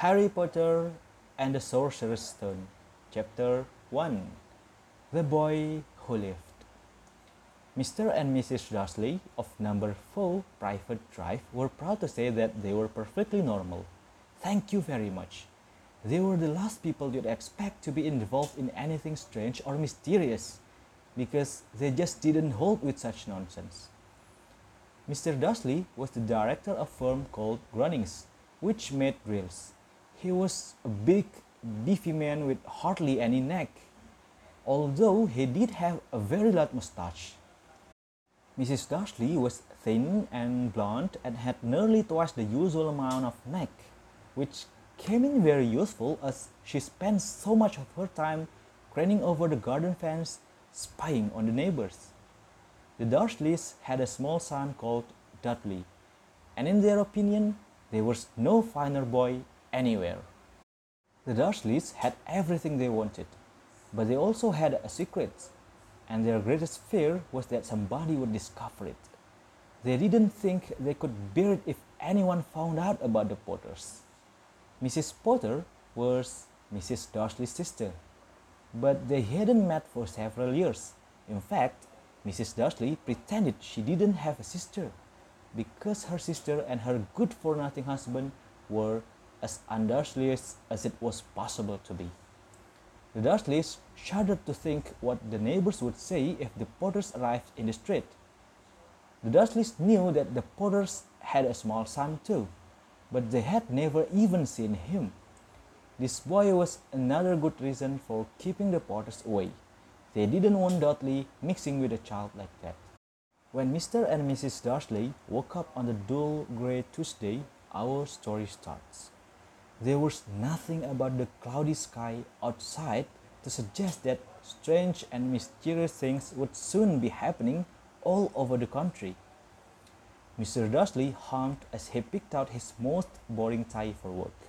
Harry Potter and the Sorcerer's Stone, Chapter 1 The Boy Who Lived. Mr. and Mrs. Dursley of number 4 Privet Drive were proud to say that they were perfectly normal. Thank you very much. They were the last people you'd expect to be involved in anything strange or mysterious because they just didn't hold with such nonsense. Mr. Dursley was the director of a firm called Grunnings, which made drills. He was a big, beefy man with hardly any neck, although he did have a very large mustache. Mrs. Dursley was thin and blonde and had nearly twice the usual amount of neck, which came in very useful as she spent so much of her time craning over the garden fence, spying on the neighbors. The Dursleys had a small son called Dudley, and in their opinion, there was no finer boy anywhere. The Dursleys had everything they wanted, but they also had a secret, and their greatest fear was that somebody would discover it. They didn't think they could bear it if anyone found out about the Potters. Mrs. Potter was Mrs. Dursley's sister, but they hadn't met for several years. In fact, Mrs. Dursley pretended she didn't have a sister because her sister and her good for nothing husband were as undursley's as it was possible to be. The Dursleys shuddered to think what the neighbors would say if the Potters arrived in the street. The Dursleys knew that the Potters had a small son too, but they had never even seen him. This boy was another good reason for keeping the Potters away. They didn't want Dudley mixing with a child like that. When Mr. and Mrs. Dursley woke up on the dull grey Tuesday, our story starts. There was nothing about the cloudy sky outside to suggest that strange and mysterious things would soon be happening all over the country. Mr. Dursley hummed as he picked out his most boring tie for work,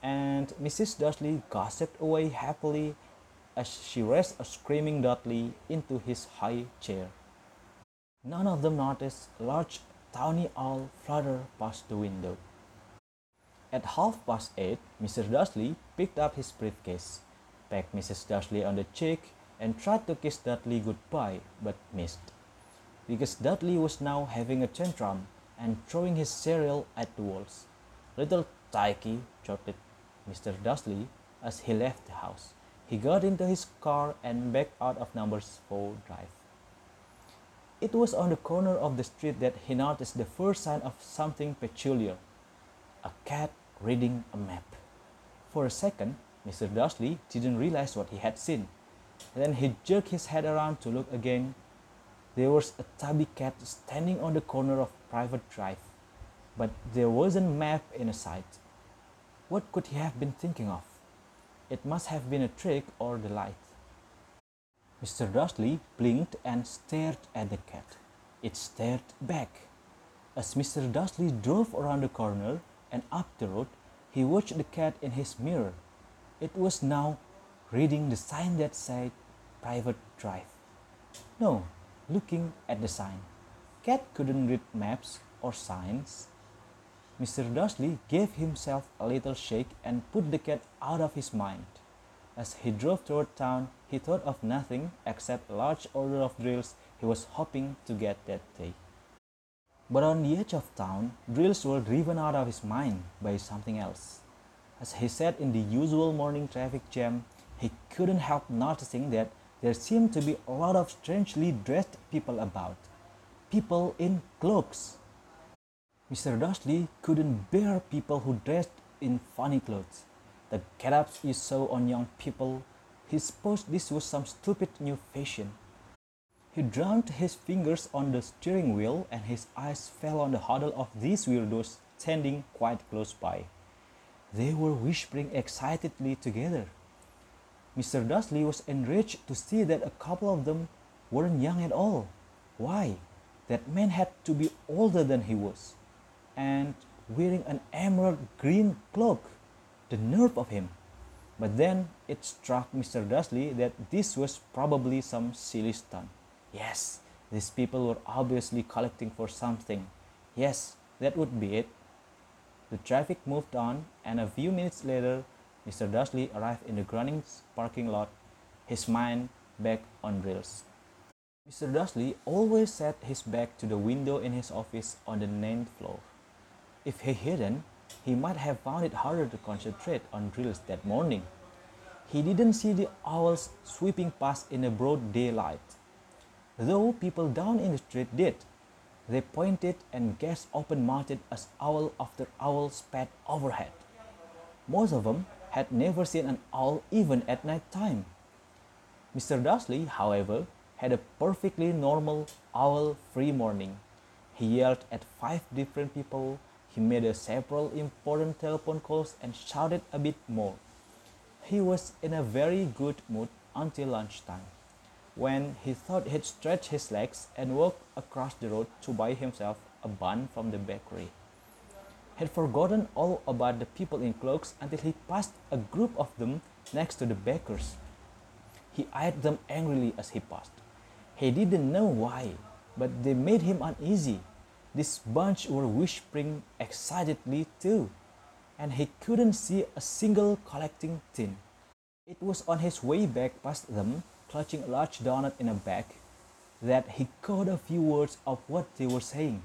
and Mrs. Dursley gossiped away happily as she raised a screaming Dudley into his high chair. None of them noticed a large tawny owl flutter past the window. At half past eight, Mr. Dursley picked up his briefcase, pecked Mrs. Dursley on the cheek, and tried to kiss Dudley goodbye, but missed. Because Dudley was now having a tantrum and throwing his cereal at the walls. Little Tyke, chortled Mr. Dursley as he left the house. He got into his car and backed out of number 4 drive. It was on the corner of the street that he noticed the first sign of something peculiar a cat reading a map. For a second, Mr. Dursley didn't realize what he had seen. Then he jerked his head around to look again. There was a tabby cat standing on the corner of Privet Drive, but there wasn't a map in sight. What could he have been thinking of? It must have been a trick or the light. Mr. Dursley blinked and stared at the cat. It stared back. As Mr. Dursley drove around the corner and up the road, he watched the cat in his mirror. It was now reading the sign that said Privet Drive. No, looking at the sign. Cat couldn't read maps or signs. Mr. Dursley gave himself a little shake and put the cat out of his mind. As he drove toward town, he thought of nothing except a large order of drills he was hoping to get that day. But on the edge of town, drills were driven out of his mind by something else. As he sat in the usual morning traffic jam, he couldn't help noticing that there seemed to be a lot of strangely dressed people about. People in cloaks. Mr. Dursley couldn't bear people who dressed in funny clothes. The get-ups you saw on young people, he supposed this was some stupid new fashion. He drummed his fingers on the steering wheel and his eyes fell on the huddle of these weirdos standing quite close by. They were whispering excitedly together. Mr. Dursley was enraged to see that a couple of them weren't young at all. Why? That man had to be older than he was, and wearing an emerald green cloak. The nerve of him! But then it struck Mr. Dursley that this was probably some silly stunt. Yes, these people were obviously collecting for something. Yes, that would be it. The traffic moved on, and a few minutes later, Mr. Dursley arrived in the Grunnings parking lot, his mind back on drills. Mr. Dursley always set his back to the window in his office on the ninth floor. If he hadn't, he might have found it harder to concentrate on drills that morning. He didn't see the owls sweeping past in the broad daylight, though people down in the street did. They pointed and gazed open-mouthed as owl after owl sped overhead. Most of them had never seen an owl even at night time. Mr. Dursley, however, had a perfectly normal owl-free morning. He yelled at five different people, he made several important telephone calls and shouted a bit more. He was in a very good mood until lunchtime, when he thought he'd stretch his legs and walk across the road to buy himself a bun from the bakery. He'd forgotten all about the people in cloaks until he passed a group of them next to the bakers. He eyed them angrily as he passed. He didn't know why, but they made him uneasy. This bunch were whispering excitedly too, and he couldn't see a single collecting tin. It was on his way back past them, clutching a large donut in a bag, that he caught a few words of what they were saying.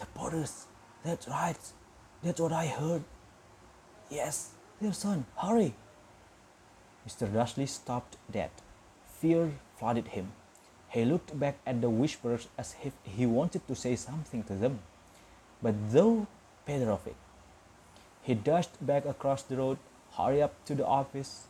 The Potters, that's right, that's what I heard. Yes, dear son, hurry. Mr. Dursley stopped dead. Fear flooded him. He looked back at the whisperers as if he wanted to say something to them, but though better of it. He dashed back across the road, hurried up to the office,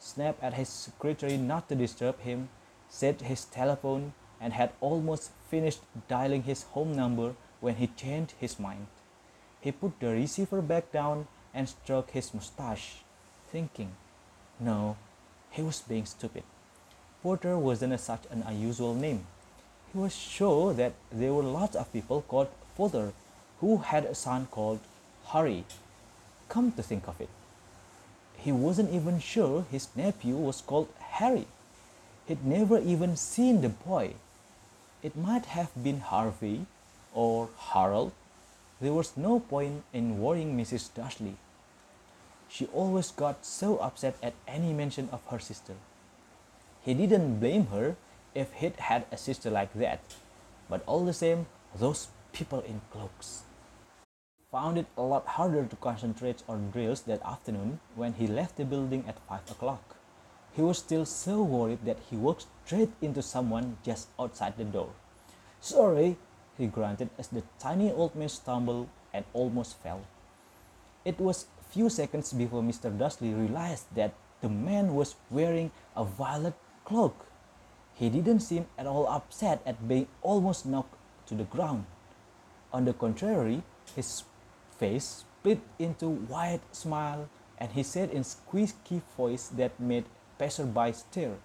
snapped at his secretary not to disturb him, set his telephone, and had almost finished dialing his home number when he changed his mind. He put the receiver back down and stroked his mustache, thinking, no, he was being stupid. Potter wasn't a, such an unusual name. He was sure that there were lots of people called Potter who had a son called Harry. Come to think of it, he wasn't even sure his nephew was called Harry. He'd never even seen the boy. It might have been Harvey or Harold. There was no point in worrying Mrs. Dursley. She always got so upset at any mention of her sister. He didn't blame her if he'd had a sister like that, but all the same, those people in cloaks. Found it a lot harder to concentrate on drills that afternoon when he left the building at 5 o'clock. He was still so worried that he walked straight into someone just outside the door. Sorry, he grunted as the tiny old man stumbled and almost fell. It was a few seconds before Mr. Dursley realized that the man was wearing a violet cloak. He didn't seem at all upset at being almost knocked to the ground. On the contrary, his face split into wide smile and he said in squeaky voice that made passerby stare.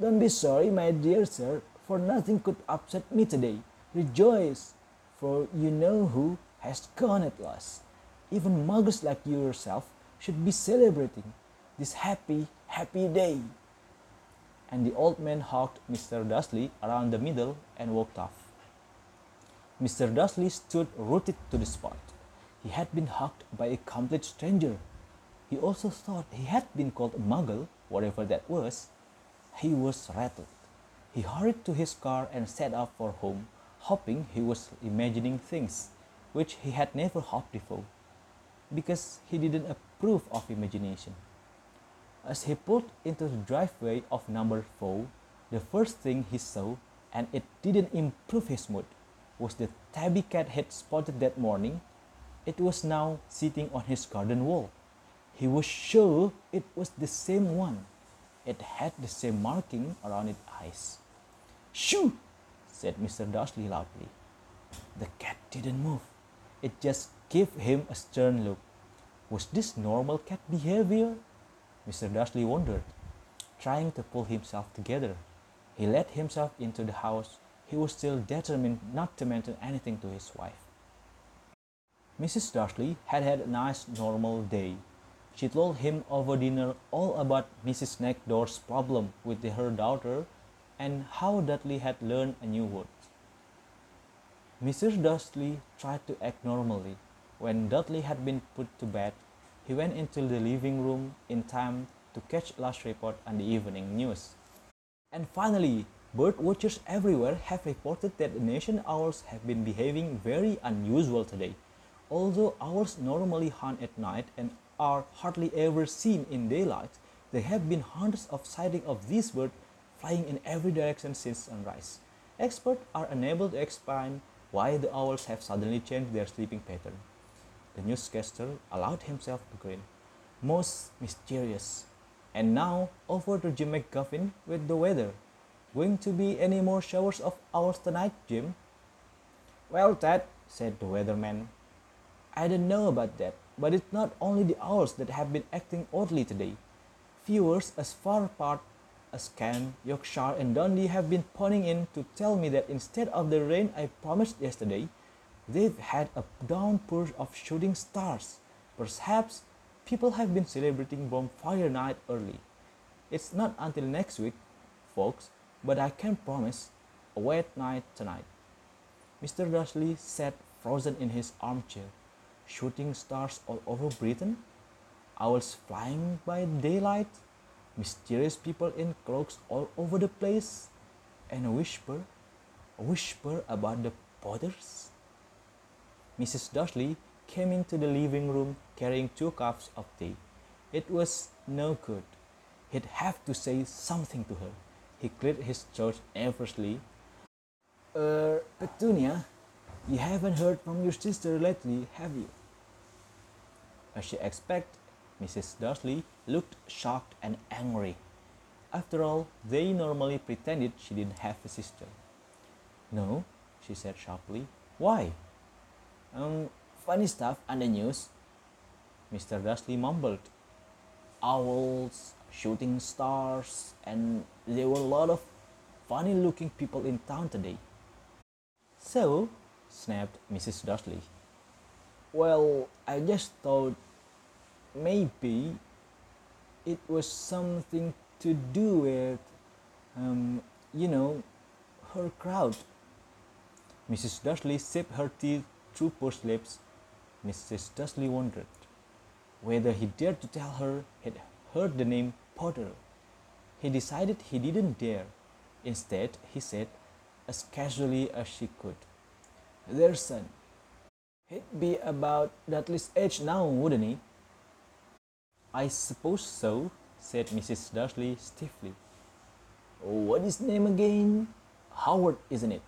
Don't be sorry, my dear sir, for nothing could upset me today. Rejoice, for you know who has gone at last. Even muggles like you yourself should be celebrating this happy, happy day and the old man hugged Mr. Dursley around the middle and walked off. Mr. Dursley stood rooted to the spot. He had been hugged by a complete stranger. He also thought he had been called a muggle, whatever that was. He was rattled. He hurried to his car and set off for home, hoping he was imagining things which he had never hoped before, because he didn't approve of imagination. As he pulled into the driveway of number 4, the first thing he saw, and it didn't improve his mood, was the tabby cat he'd spotted that morning. It was now sitting on his garden wall. He was sure it was the same one. It had the same marking around its eyes. Shoo! said Mr. Dursley loudly. The cat didn't move. It just gave him a stern look. Was this normal cat behavior? Mr. Dursley wondered, trying to pull himself together. He let himself into the house. He was still determined not to mention anything to his wife. Mrs. Dursley had had a nice normal day. She told him over dinner all about Mrs. Next Door's problem with her daughter and how Dudley had learned a new word. Mrs. Dursley tried to act normally. When Dudley had been put to bed, he went into the living room in time to catch last report on the evening news. And finally, bird watchers everywhere have reported that the nation owls have been behaving very unusual today. Although owls normally hunt at night and are hardly ever seen in daylight, there have been hundreds of sightings of this bird flying in every direction since sunrise. Experts are unable to explain why the owls have suddenly changed their sleeping pattern. The newscaster allowed himself to grin. Most mysterious. And now over to Jim McGuffin with the weather. Going to be any more showers of owls tonight, Jim? Well, Ted, said the weatherman, I don't know about that, but it's not only the owls that have been acting oddly today. Viewers as far apart as Kent, Yorkshire, and Dundee have been phoning in to tell me that instead of the rain I promised yesterday, they've had a downpour of shooting stars. Perhaps people have been celebrating bonfire night early. It's not until next week, folks, but I can promise a wet night tonight. Mr. Dursley sat frozen in his armchair, shooting stars all over Britain, owls flying by daylight, mysterious people in cloaks all over the place, and a whisper, a whisper about the Potters. Mrs. Dursley came into the living room carrying two cups of tea. It was no good. He'd have to say something to her. He cleared his throat nervously. Er, Petunia, you haven't heard from your sister lately, have you? As she expected, Mrs. Dursley looked shocked and angry. After all, they normally pretended she didn't have a sister. No, she said sharply. Why? Um, funny stuff on the news. Mr. Dursley mumbled. Owls, shooting stars, and there were a lot of funny looking people in town today. So, snapped Mrs. Dursley. Well, I just thought maybe it was something to do with, um, you know, her crowd. Mrs. Dursley sipped her tea through pursed lips. Mrs. Dursley wondered whether he dared to tell her he'd heard the name Potter. He decided he didn't dare. Instead, he said, as casually as she could, Their son. He'd be about Dudley's age now, wouldn't he? I suppose so, said Mrs. Dursley stiffly. What is his name again? Howard, isn't it?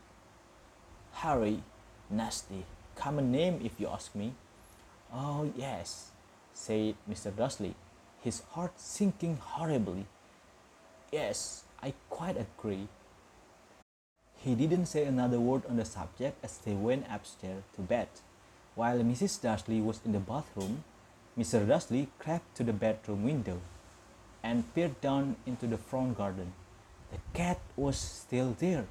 Harry. Nasty. Common name, if you ask me. Oh, yes, said Mr. Dursley, his heart sinking horribly. Yes, I quite agree. He didn't say another word on the subject as they went upstairs to bed. While Mrs. Dursley was in the bathroom, Mr. Dursley crept to the bedroom window and peered down into the front garden. The cat was still there.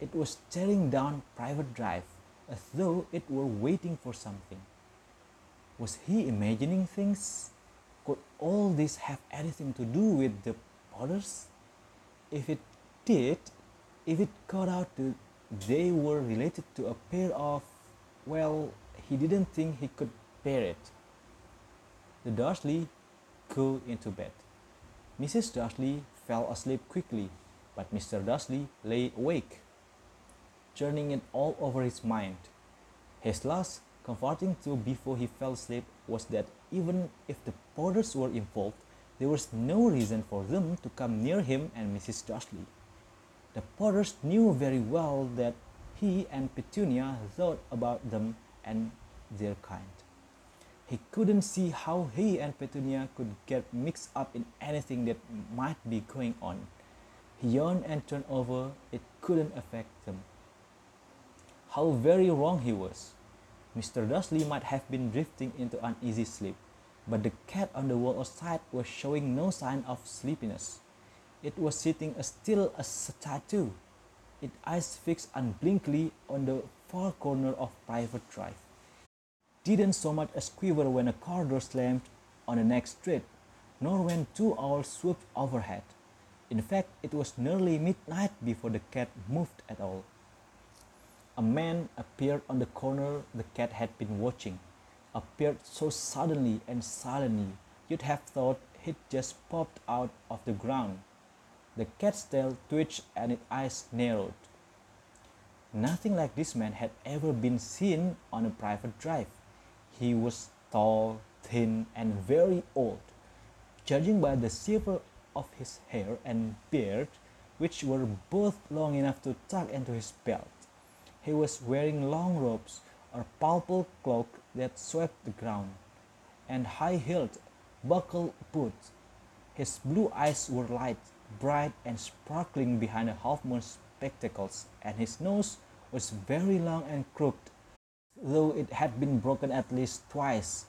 It was staring down Privet Drive as though it were waiting for something. Was he imagining things? Could all this have anything to do with the Potters? If it did, if it got out that they were related to a pair of, well, he didn't think he could bear it. The Dursley go into bed. Mrs. Dursley fell asleep quickly, but Mr. Dursley lay awake, turning it all over his mind. His last comforting thought before he fell asleep was that even if the Potters were involved, there was no reason for them to come near him and Mrs. Dursley. The Potters knew very well that he and Petunia thought about them and their kind. He couldn't see how he and Petunia could get mixed up in anything that might be going on. He yawned and turned over, it couldn't affect them. How very wrong he was. Mr. Dursley might have been drifting into uneasy sleep, but the cat on the wall outside was showing no sign of sleepiness. It was sitting as still as a statue, its eyes fixed unblinkingly on the far corner of Privet Drive. Didn't so much as quiver when a car door slammed on the next street, nor when two owls swooped overhead. In fact, it was nearly midnight before the cat moved at all. A man appeared on the corner the cat had been watching. appeared so suddenly and silently you'd have thought he'd just popped out of the ground. The cat's tail twitched and its eyes narrowed. Nothing like this man had ever been seen on a private drive. He was tall, thin, and very old. Judging by the silver of his hair and beard, which were both long enough to tuck into his belt, he was wearing long robes or purple cloak that swept the ground, and high-heeled, buckled boots. His blue eyes were light, bright, and sparkling behind a half-moon spectacles, and his nose was very long and crooked, though it had been broken at least twice.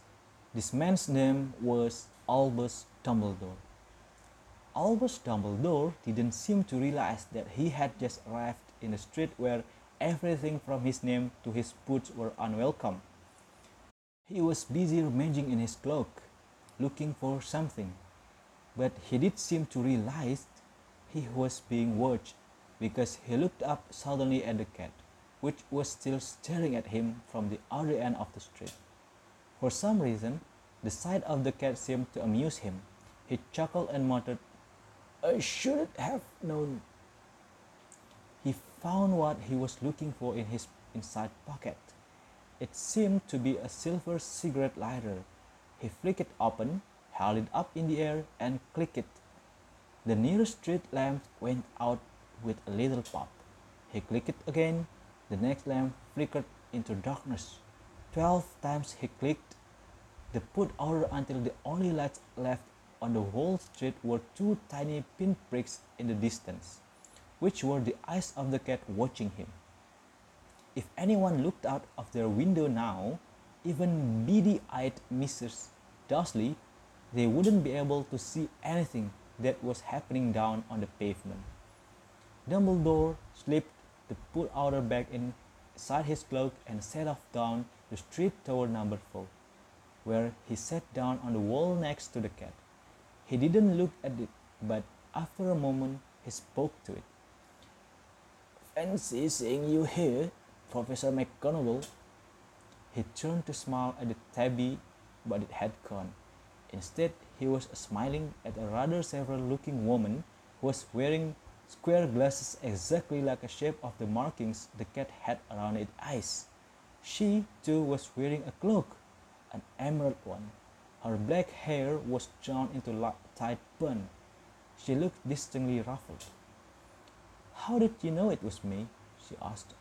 This man's name was Albus Dumbledore. Albus Dumbledore didn't seem to realize that he had just arrived in a street where everything from his name to his boots were unwelcome. He was busy rummaging in his cloak, looking for something, but he did seem to realize he was being watched because he looked up suddenly at the cat, which was still staring at him from the other end of the street. For some reason, the sight of the cat seemed to amuse him. He chuckled and muttered, I shouldn't have known. He found what he was looking for in his inside pocket. It seemed to be a silver cigarette lighter. He flicked it open, held it up in the air, and clicked it. The nearest street lamp went out with a little pop. He clicked it again. The next lamp flickered into darkness. Twelve times he clicked the put out until the only lights left on the whole street were two tiny pinpricks in the distance, which were the eyes of the cat watching him. If anyone looked out of their window now, even beady eyed Mrs. Dursley, they wouldn't be able to see anything that was happening down on the pavement. Dumbledore slipped the put outer bag inside his cloak and set off down the street toward number four, where he sat down on the wall next to the cat. He didn't look at it, but after a moment he spoke to it. Fancy seeing you here, Professor McGonagall. He turned to smile at the tabby, but it had gone. Instead, he was smiling at a rather severe looking woman who was wearing square glasses exactly like the shape of the markings the cat had around its eyes. She, too, was wearing a cloak, an emerald one. Her black hair was drawn into a tight bun. She looked distinctly ruffled. How did you know it was me? she asked.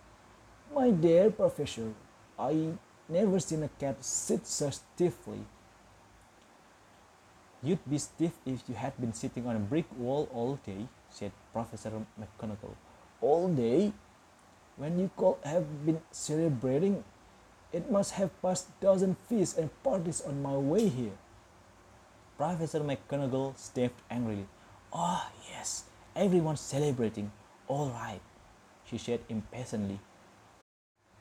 My dear professor, I never seen a cat sit so stiffly. You'd be stiff if you had been sitting on a brick wall all day, said Professor McGonagall. All day? When you could have been celebrating, it must have passed dozen feasts and parties on my way here. Professor McGonagall sniffed angrily. Oh, yes, everyone's celebrating. All right, she said impatiently.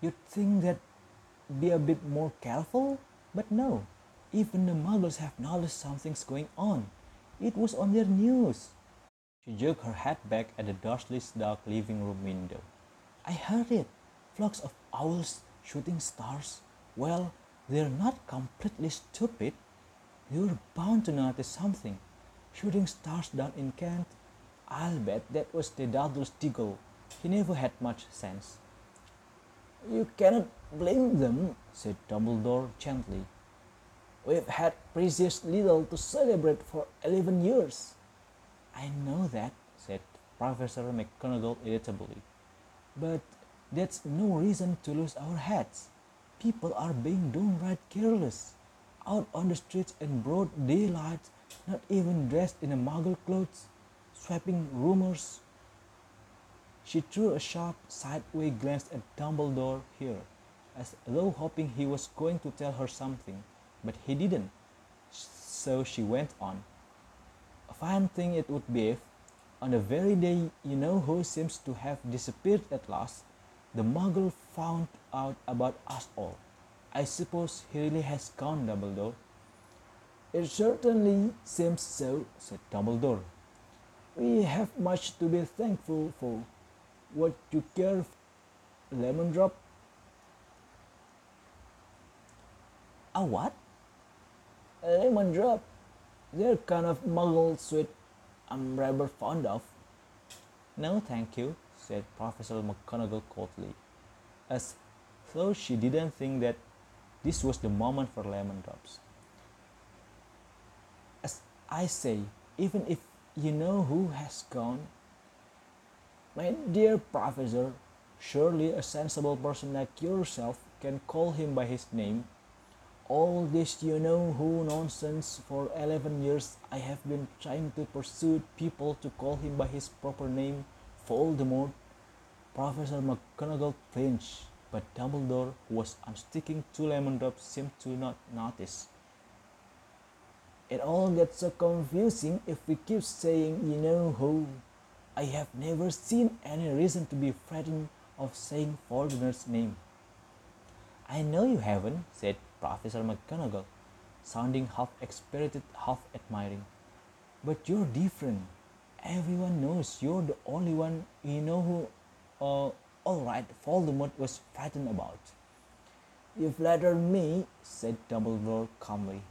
You'd think that be a bit more careful, but no. Even the muggles have noticed something's going on. It was on their news. She jerked her head back at the Dursleys' dark living room window. I heard it. Flocks of owls shooting stars. Well, they're not completely stupid. You're bound to notice something. Shooting stars down in Kent. I'll bet that was the Dedalus Diggle. He never had much sense. You cannot blame them, said Dumbledore gently. We've had precious little to celebrate for eleven years. I know that, said Professor McGonagall irritably. But that's no reason to lose our heads. People are being downright careless. Out on the streets in broad daylight, not even dressed in a muggle clothes, swapping rumors. She threw a sharp sideway glance at Dumbledore here, as though hoping he was going to tell her something, but he didn't. So she went on. Fine thing it would be if, on the very day you know who seems to have disappeared at last, the muggle found out about us all. I suppose he really has gone, Dumbledore. It certainly seems so, said Dumbledore. We have much to be thankful for. What you care, for, Lemon Drop? A what? A lemon drop. They're kind of muggle sweet I'm rather fond of. No, thank you, said Professor McGonagall coldly, as though she didn't think that this was the moment for lemon drops. As I say, even if you know who has gone, my dear professor, surely a sensible person like yourself can call him by his name. All this you know who nonsense for 11 years I have been trying to persuade people to call him by his proper name, Voldemort. Professor McGonagall flinched, but Dumbledore, who was unsticking two lemon drops, seemed to not notice. It all gets so confusing if we keep saying you know who. I have never seen any reason to be frightened of saying Voldemort's name. I know you haven't, said Professor McGonagall, sounding half exasperated, half admiring. But you're different. Everyone knows you're the only one you know who, uh, all right, Voldemort was frightened about. You flatter me, said Dumbledore calmly.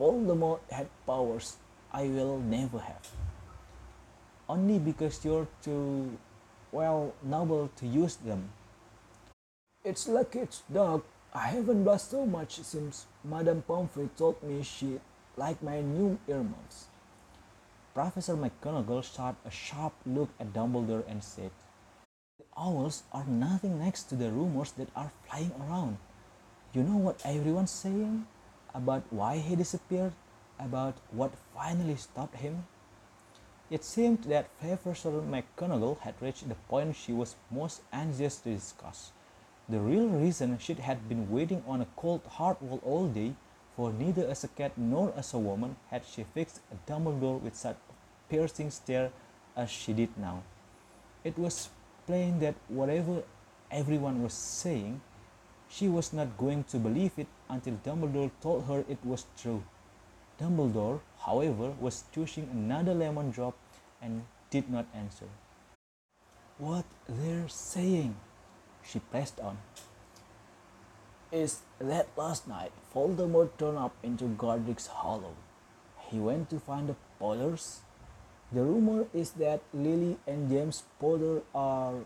Voldemort had powers I will never have. Only because you're too, well, noble to use them. It's lucky it's dark. I haven't blushed so much since Madame Pomfrey told me she liked my new earmuffs. Professor McGonagall shot a sharp look at Dumbledore and said, The owls are nothing next to the rumors that are flying around. You know what everyone's saying? about why he disappeared, about what finally stopped him. It seemed that Professor McGonagall had reached the point she was most anxious to discuss. The real reason she had been waiting on a cold hard wall all day, for neither as a cat nor as a woman had she fixed a Dumbledore with such a piercing stare as she did now. It was plain that whatever everyone was saying, she was not going to believe it until Dumbledore told her it was true. Dumbledore, however, was choosing another lemon drop and did not answer. What they're saying, she pressed on, is that last night Voldemort turned up into Godric's Hollow. He went to find the Potters. The rumor is that Lily and James Potter are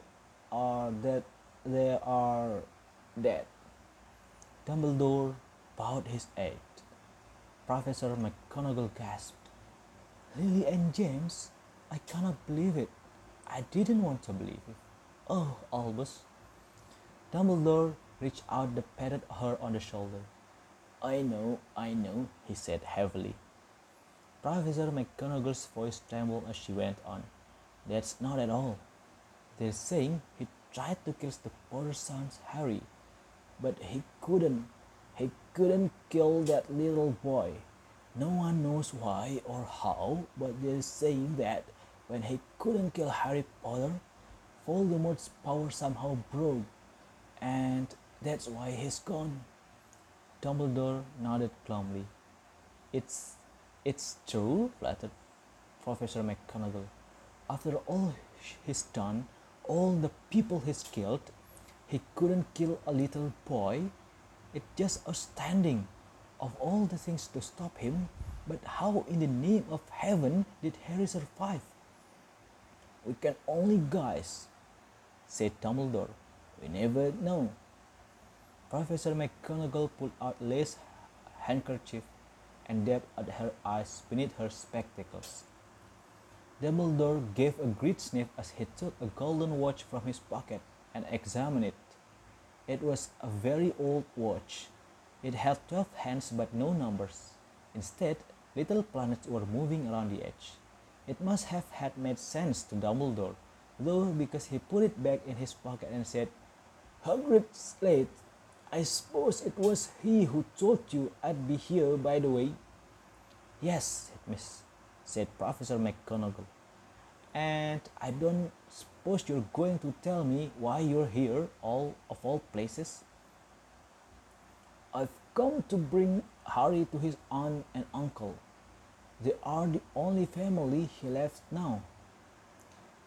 are that they are dead. Dumbledore bowed his head. Professor McGonagall gasped. Lily and James? I cannot believe it. I didn't want to believe it. Oh, Albus. Dumbledore reached out and patted her on the shoulder. I know, I know, he said heavily. Professor McGonagall's voice trembled as she went on. That's not at all. They're saying he tried to kill the Potter's son's Harry but he couldn't. He couldn't kill that little boy. No one knows why or how, but they're saying that when he couldn't kill Harry Potter, Voldemort's power somehow broke, and that's why he's gone. Dumbledore nodded glumly. It's it's true, flattered Professor McGonagall. After all he's done, all the people he's killed, he couldn't kill a little boy. It's just outstanding. Of all the things to stop him, but how in the name of heaven did Harry survive? We can only guess, said Dumbledore. We never know. Professor McGonagall pulled out lace handkerchief and dabbed at her eyes beneath her spectacles. Dumbledore gave a great sniff as he took a golden watch from his pocket and examined it. It was a very old watch. It had 12 hands but no numbers. Instead, little planets were moving around the edge. It must have had made sense to Dumbledore, though because he put it back in his pocket and said, Hagrid's late. I suppose it was he who told you I'd be here, by the way. Yes, Miss, said Professor McGonagall. And I don't suppose you're going to tell me why you're here, all of all places? I've come to bring Harry to his aunt and uncle. They are the only family he left now.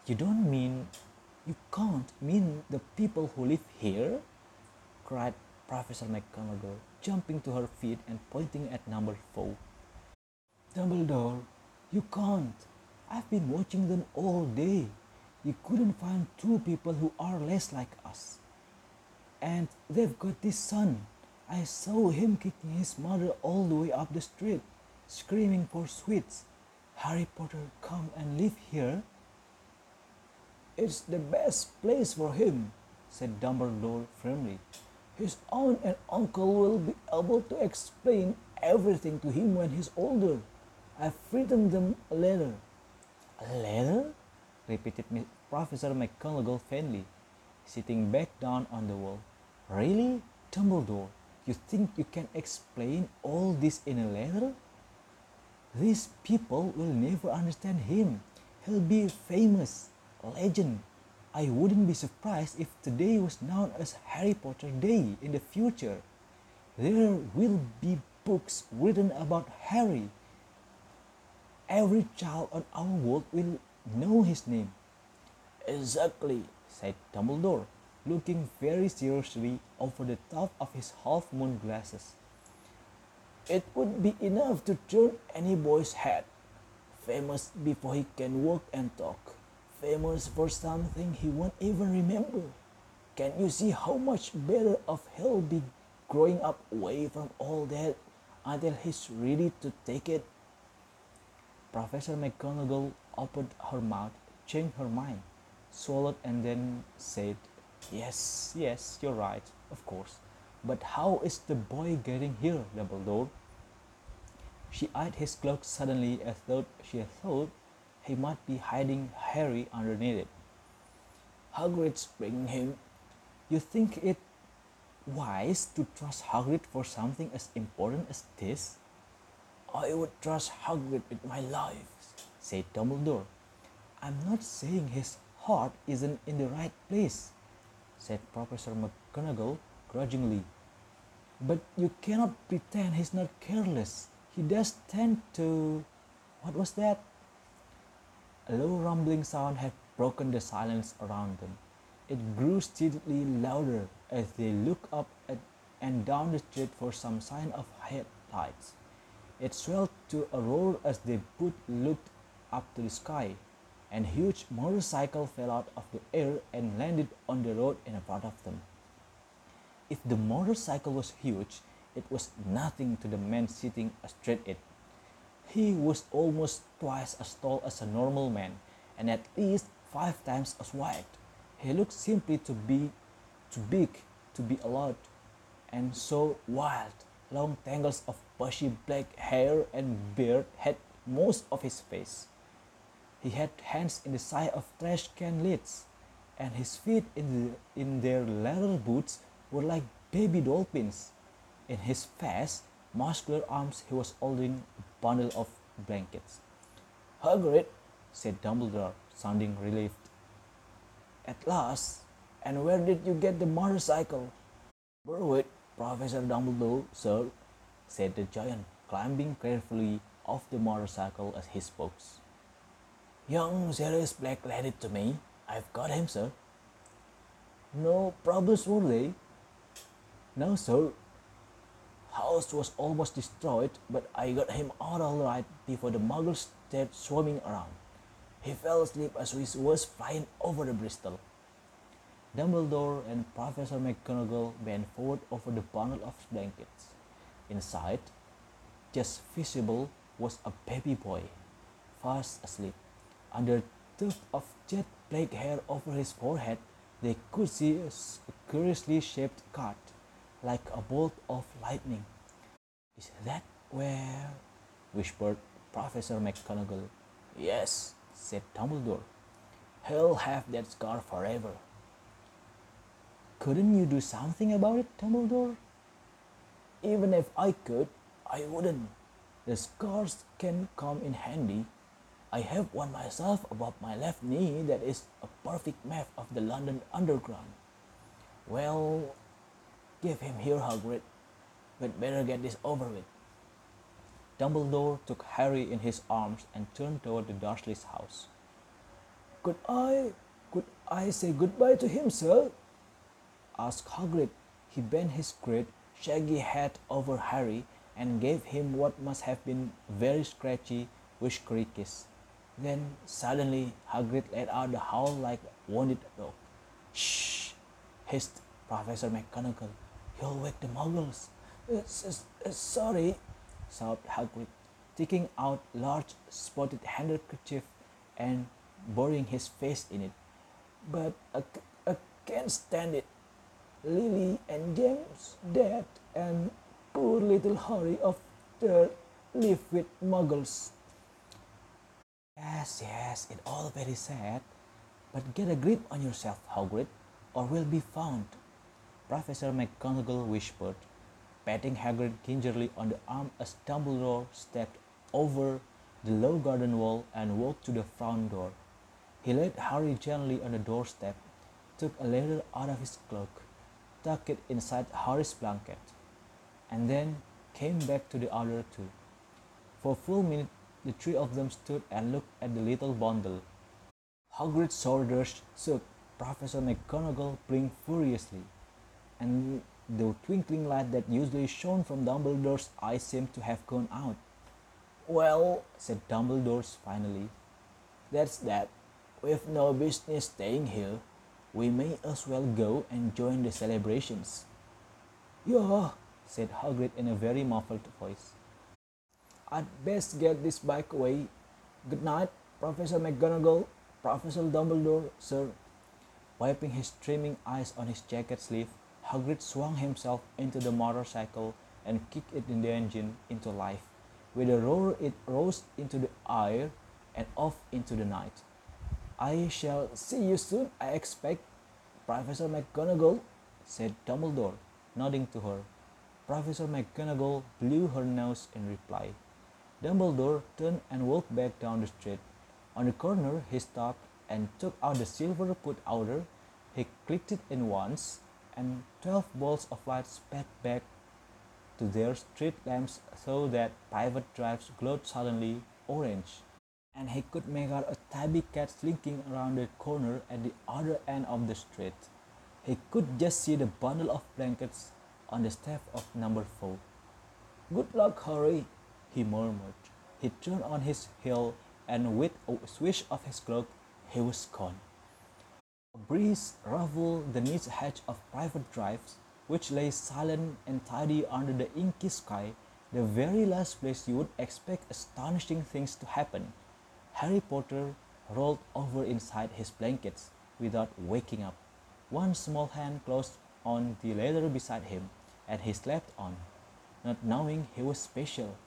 You don't mean, you can't mean the people who live here? cried Professor McGonagall, jumping to her feet and pointing at number four. Dumbledore, you can't. I've been watching them all day. You couldn't find two people who are less like us. And they've got this son. I saw him kicking his mother all the way up the street, screaming for sweets. Harry Potter, come and live here. It's the best place for him, said Dumbledore firmly. His aunt and uncle will be able to explain everything to him when he's older. I've written them a letter. A letter? repeated Professor McGonagall faintly, sitting back down on the wall. Really, Dumbledore? You think you can explain all this in a letter? These people will never understand him. He'll be famous, legend. I wouldn't be surprised if today was known as Harry Potter Day in the future. There will be books written about Harry. Every child on our world will know his name. Exactly, said Dumbledore, looking very seriously over the top of his half moon glasses. It would be enough to turn any boy's head. Famous before he can walk and talk. Famous for something he won't even remember. Can you see how much better off he'll be growing up away from all that until he's ready to take it? Professor McGonagall opened her mouth, changed her mind, swallowed, and then said, Yes, yes, you're right, of course. But how is the boy getting here, Dumbledore? She eyed his cloak suddenly as though she had thought he might be hiding Harry underneath it. Hagrid's bringing him. You think it wise to trust Hagrid for something as important as this? I would trust Hagrid with my life, said Dumbledore. I'm not saying his heart isn't in the right place, said Professor McGonagall grudgingly. But you cannot pretend he's not careless. He does tend to. What was that? A low rumbling sound had broken the silence around them. It grew steadily louder as they looked up at, and down the street for some sign of headlights. It swelled to a roar as they both looked up to the sky. An huge motorcycle fell out of the air and landed on the road in front of them. If the motorcycle was huge, it was nothing to the man sitting astride it. He was almost twice as tall as a normal man and at least five times as wide. He looked simply to be too big to be allowed and so wild. Long tangles of bushy black hair and beard had most of his face. He had hands in the size of trash can lids, and his feet in, the, in their leather boots were like baby dolphins. In his fast, muscular arms he was holding a bundle of blankets. Hagrid, said Dumbledore, sounding relieved. At last, and where did you get the motorcycle? Borrowed, Professor Dumbledore, sir, said the giant, climbing carefully off the motorcycle as he spoke. Young Sirius Black lent it to me. I've got him, sir. No problems, were they? No, sir. House was almost destroyed, but I got him out all right before the muggles started swarming around. He fell asleep as we was flying over the Bristol. Dumbledore and Professor McGonagall bent forward over the bundle of blankets. Inside, just visible, was a baby boy, fast asleep. Under tuft of jet black hair over his forehead, they could see a curiously shaped cut, like a bolt of lightning. Is that where? whispered Professor McGonagall. Yes, said Dumbledore. He'll have that scar forever. Couldn't you do something about it, Dumbledore? Even if I could, I wouldn't. The scars can come in handy I have one myself above my left knee that is a perfect map of the London Underground. Well, give him here, Hagrid. We'd better get this over with. Dumbledore took Harry in his arms and turned toward the Dursleys' house. Could I, could I say goodbye to him, sir? asked Hagrid, he bent his great, shaggy head over Harry and gave him what must have been very scratchy, whiskery kiss. Then suddenly Hagrid let out a howl like a wounded dog. Shh! hissed Professor McGonagall. You'll wake the it's, sorry, sobbed Hagrid, taking out large spotted handkerchief and burying his face in it. But I, I can't stand it. Lily and James dead and poor little Harry of there live with muggles. Yes, yes, it's all very sad. But get a grip on yourself, Hagrid, or we'll be found. Professor McGonagall whispered, patting Hagrid gingerly on the arm as Dumbledore stepped over the low garden wall and walked to the front door. He laid Harry gently on the doorstep, took a letter out of his cloak, tucked it inside Harry's blanket, and then came back to the other two. For a full minute, the three of them stood and looked at the little bundle. Hagrid's shoulders shook. Professor McGonagall blinked furiously, and the twinkling light that usually shone from Dumbledore's eyes seemed to have gone out. Well, said Dumbledore finally, that's that. We've no business staying here. We may as well go and join the celebrations. Yeah, said Hagrid in a very muffled voice. I'd best get this bike away. Good night, Professor McGonagall, Professor Dumbledore, sir. Wiping his streaming eyes on his jacket sleeve, Hagrid swung himself into the motorcycle and kicked it in the engine into life. With a roar, it rose into the air and off into the night. I shall see you soon, I expect, Professor McGonagall, said Dumbledore, nodding to her. Professor McGonagall blew her nose in reply. Dumbledore turned and walked back down the street. On the corner, he stopped and took out the silver put outer. He clicked it in once, and twelve balls of light sped back to their street lamps so that Privet drives glowed suddenly orange. And he could make out a tabby cat slinking around the corner at the other end of the street. He could just see the bundle of blankets on the step of number four. Good luck, Harry, he murmured. He turned on his heel and with a swish of his cloak, he was gone. A breeze ruffled the neat hedge of Privet drives which lay silent and tidy under the inky sky, the very last place you would expect astonishing things to happen. Harry Potter rolled over inside his blankets without waking up. One small hand closed on the leather beside him, and he slept on, not knowing he was special,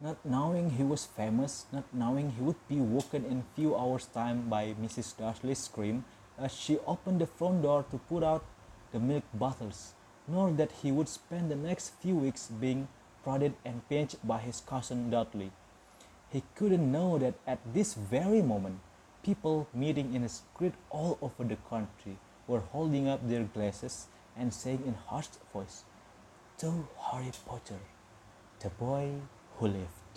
not knowing he was famous, not knowing he would be woken in few hours' time by Mrs. Dursley's scream as she opened the front door to put out the milk bottles nor that he would spend the next few weeks being prodded and pinched by his cousin Dudley. He couldn't know that at this very moment, people meeting in a street all over the country were holding up their glasses and saying in hushed voice, To Harry Potter, the boy who lived.